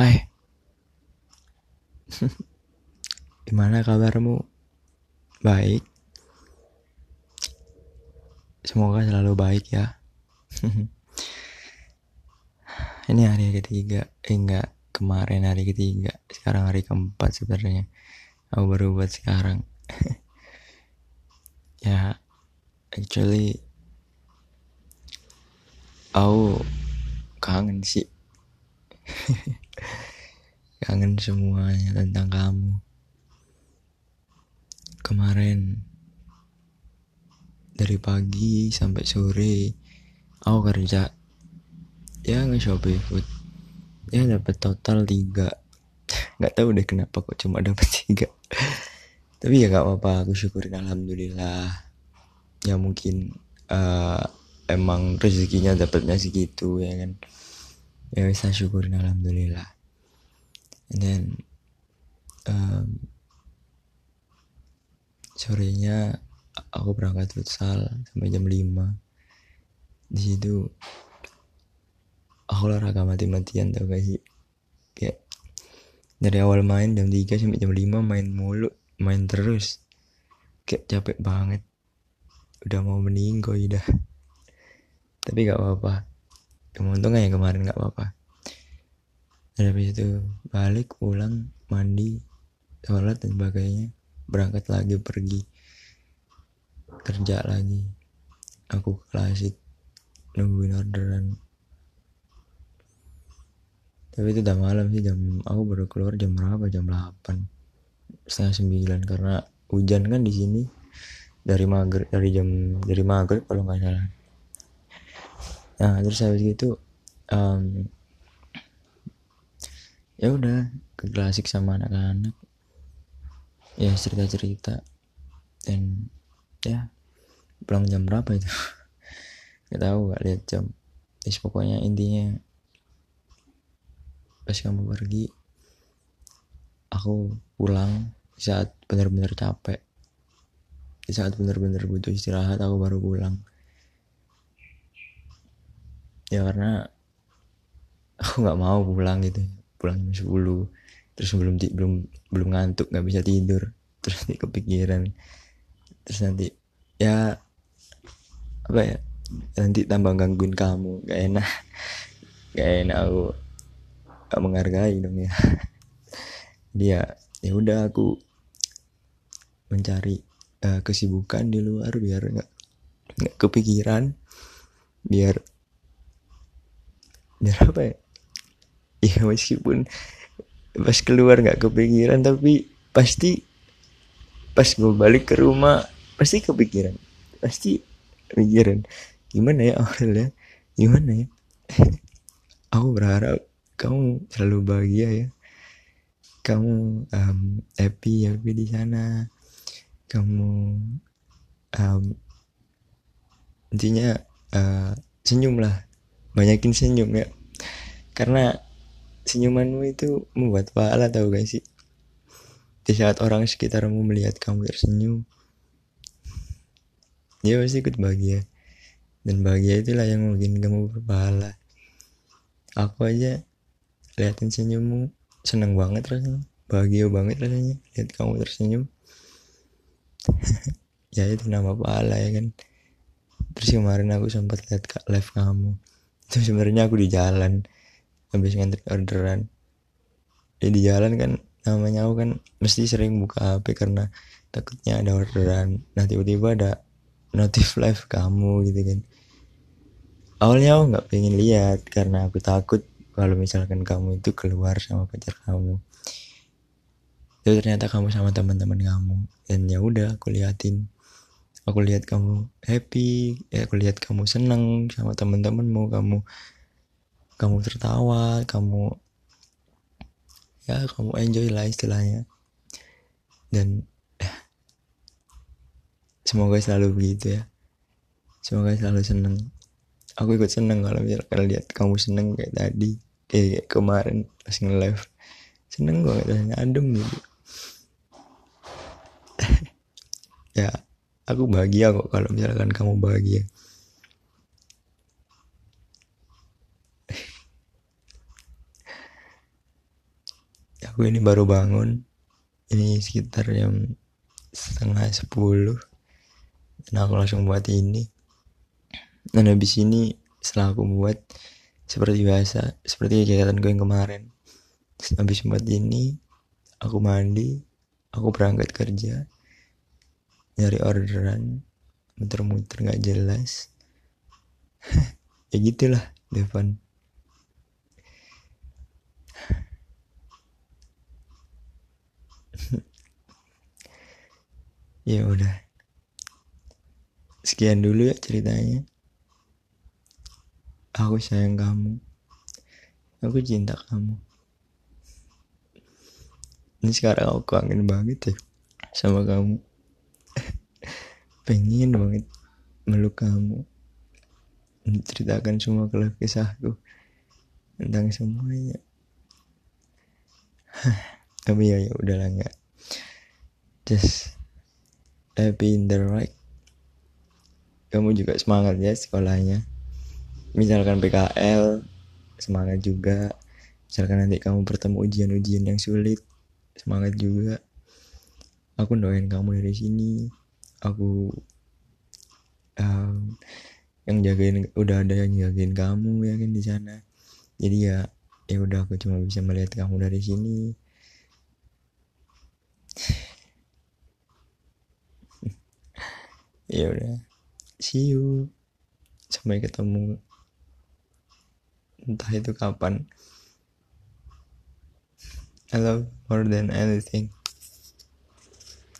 Hai. Gimana kabarmu? Baik. Semoga selalu baik ya. Ini hari ketiga. Eh enggak. Kemarin hari ketiga. Sekarang hari keempat sebenarnya. Aku baru buat sekarang. Ya Actually Aku Kangen sih kangen semuanya tentang kamu. Kemarin dari pagi sampai sore aku kerja. Ya nge-shopee food. Ya dapat total tiga. Nggak tahu deh kenapa kok cuma dapat tiga. Tapi ya gak apa-apa aku syukurin alhamdulillah. Ya mungkin uh, emang rezekinya dapatnya segitu ya kan ya bisa syukurin alhamdulillah. And then um, sorenya aku berangkat futsal sampai jam 5 di situ aku olahraga mati-matian tau gak sih? Kayak dari awal main jam 3 sampai jam 5 main mulu main terus. Kayak capek banget. Udah mau meninggal udah tapi gak apa-apa keuntungan ya kemarin nggak apa-apa. Dan habis itu balik pulang mandi sholat dan sebagainya. Berangkat lagi pergi. Kerja lagi. Aku klasik nungguin orderan. Tapi itu udah malam sih jam aku baru keluar jam berapa? Jam 8 setengah sembilan karena hujan kan di sini. Dari maghrib dari jam dari maghrib kalau nggak salah nah terus habis gitu um, ya udah ke klasik sama anak-anak. Ya cerita-cerita. Dan ya pulang jam berapa itu? Nggak tahu gak lihat jam. Terus pokoknya intinya pas kamu pergi aku pulang di saat benar-benar capek. Di saat benar-benar butuh istirahat aku baru pulang ya karena aku nggak mau pulang gitu. Pulang jam 10 terus belum belum belum ngantuk nggak bisa tidur. Terus nanti kepikiran. Terus nanti ya apa ya nanti tambah gangguin kamu. Gak enak. Gak enak aku gak menghargai dong ya. Dia ya udah aku mencari uh, kesibukan di luar biar nggak nggak kepikiran. Biar biar apa ya? Ya meskipun pas keluar nggak kepikiran tapi pasti pas gue balik ke rumah pasti kepikiran. Pasti pikiran gimana ya Aurel ya gimana ya? Aku berharap kamu selalu bahagia ya. Kamu um, happy happy di sana. Kamu um, intinya uh, senyum lah banyakin senyum ya. Karena senyumanmu itu membuat pahala tahu gak sih? Di saat orang sekitarmu melihat kamu tersenyum dia pasti ikut bahagia. Dan bahagia itulah yang mungkin kamu berpahala. Aku aja liatin senyummu seneng banget rasanya. Bahagia banget rasanya lihat kamu tersenyum. Ya itu nama pahala ya kan? Terus kemarin aku sempat lihat live kamu itu sebenarnya aku di jalan. Habis ngantri orderan. Ya di jalan kan namanya aku kan mesti sering buka HP karena takutnya ada orderan. Nah tiba-tiba ada notif live kamu gitu kan. Awalnya aku nggak pengen lihat karena aku takut kalau misalkan kamu itu keluar sama pacar kamu. Itu ternyata kamu sama teman-teman kamu. Dan ya udah aku liatin aku lihat kamu happy ya aku lihat kamu seneng sama teman-temanmu kamu kamu tertawa kamu ya kamu enjoy lah istilahnya. Dan eh, semoga selalu begitu ya. Semoga selalu seneng. Aku ikut seneng kalau misalkan lihat kamu seneng kayak tadi kayak, kayak kemarin pas nge-live. Seneng banget rasanya adem gitu. Ya aku bahagia kok kalau misalkan kamu bahagia. Aku ini baru bangun. Ini sekitar jam setengah sepuluh. Dan aku langsung buat ini. Dan habis ini setelah aku buat seperti biasa seperti kegiatan gue yang kemarin. Habis buat ini aku mandi aku berangkat kerja nyari orderan muter-muter nggak jelas. Ya gitulah Devan ya udah. Sekian dulu ya ceritanya. Aku sayang kamu. Aku cinta kamu. Ini sekarang aku kangen banget ya sama kamu pengen banget meluk kamu. Menceritakan semua keluh kisahku tentang semuanya. Tapi ya ya udahlah nggak. Just happy in the right. Kamu juga semangat ya sekolahnya. Misalkan PKL semangat juga. Misalkan nanti kamu bertemu ujian-ujian yang sulit semangat juga. Aku doain kamu dari sini aku um, yang jagain udah ada yang jagain kamu ya kan di sana. Jadi ya ya udah aku cuma bisa melihat kamu dari sini. Ya udah see you. Sampai ketemu. Entah itu kapan. I love more than anything